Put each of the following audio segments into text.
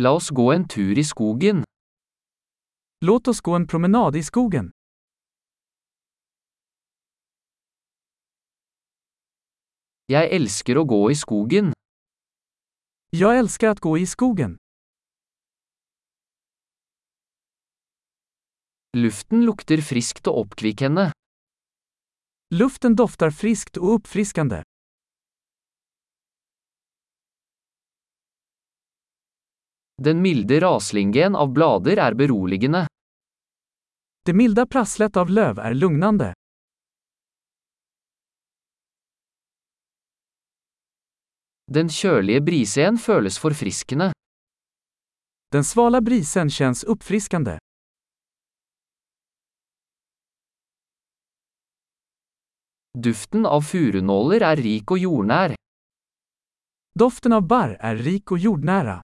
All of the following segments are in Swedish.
La oss gå en tur i skogen. Låt oss gå en promenad i skogen. Jeg elsker å gå i skogen. Jag älskar att gå i skogen. Luften lukter friskt og oppkvikkende. Luften doftar friskt och uppfriskande. Den milde raslingen av blader er beroligende. Det milda prasslet av löv är lugnande. Den kjølige brisen føles forfriskende. Den svala brisen känns uppfriskande. Duften av furunåler er rik og jordnær. Doften av barr är rik och jordnära.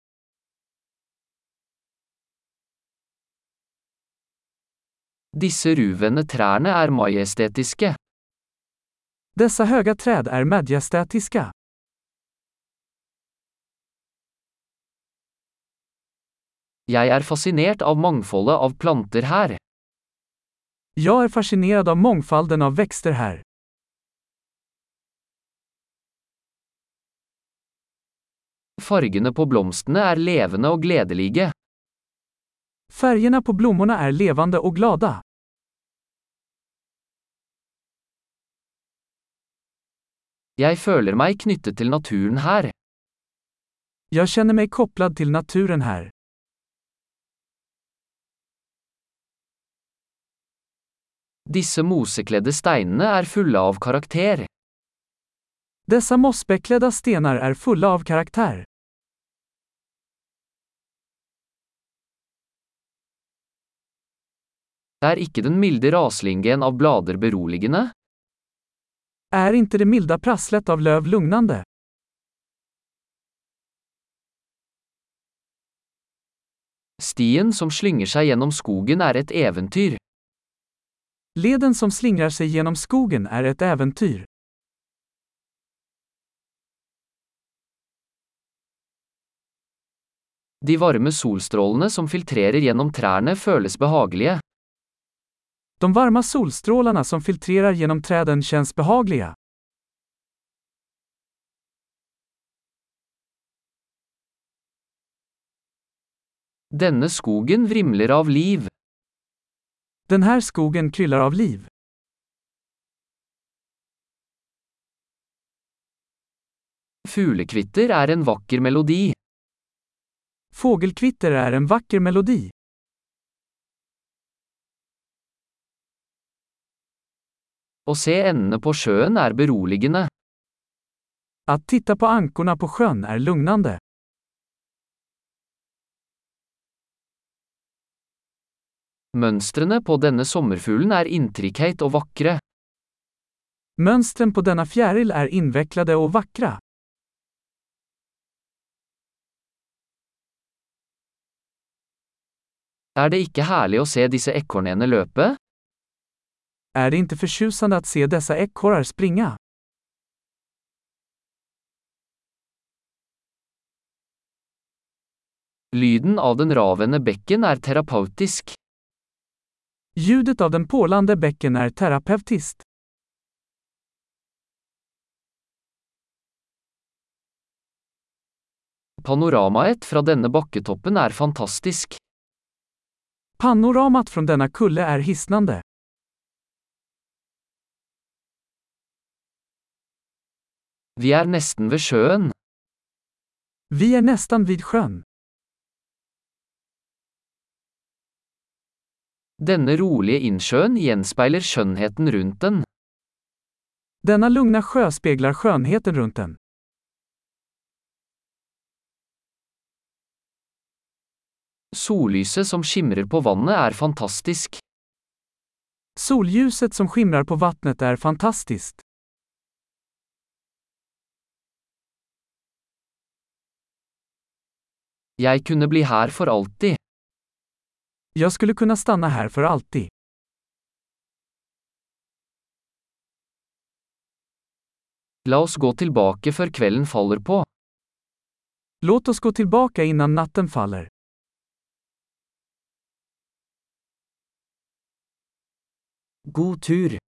Disse ruvende trærne er majestetiske. Dessa höga träd är majestätiska. Jeg er fascinert av mangfoldet av planter her. Jag är fascinerad av mångfalden av växter här. Fargene på blomstene er levende og gledelige. Färgerna på blommorna är levande och glada. Jeg føler meg knyttet til naturen her. Jag känner mig kopplad till naturen här. Disse mosekledde steinene er fulle av karakter. Dessa mossbeklädda stenar är fulla av karaktär. Er ikke den milde raslingen av blader beroligende? Är inte det milda prasslet av löv lugnande? Stien som slynger seg gjennom skogen er et eventyr. Leden som slingrar sig genom skogen är ett äventyr. De varme solstrålene som filtrerer gjennom trærne føles behagelige. De varma solstrålarna som filtrerar genom träden känns behagliga. Denne skogen vrimler av liv. Den här skogen kryllar av liv. Fuglekvitter er en vakker melodi. Fågelkvitter är en vacker melodi. Å se endene på sjøen er beroligende. Att titta på ankorna på sjön är lugnande. Mønstrene på denne sommerfuglen er intrikate og vakre. Mönstren på denna fjäril är invecklade och vackra. Er det ikke herlig å se disse ekornene løpe? Är det inte förtjusande att se dessa ekorrar springa? Lyden av den ravende bekken er terapeutisk. Ljudet av den porlande bäcken är terapeutiskt. Panoramaet fra denne bakketoppen er fantastisk. Panoramat från denna kulle är hisnande. Vi er nesten ved sjøen. Vi är nästan vid sjön. Denne rolige innsjøen gjenspeiler skjønnheten rundt den. Denna lugna sjö speglar skönheten runt den. Sollyset som skimrer på vannet er fantastisk. Solljuset som skimrar på vattnet är fantastiskt. Jeg kunne bli her for alltid. Jag skulle kunna stanna här för alltid. La oss gå tilbake før kvelden faller på. Låt oss gå tillbaka innan natten faller. God tur!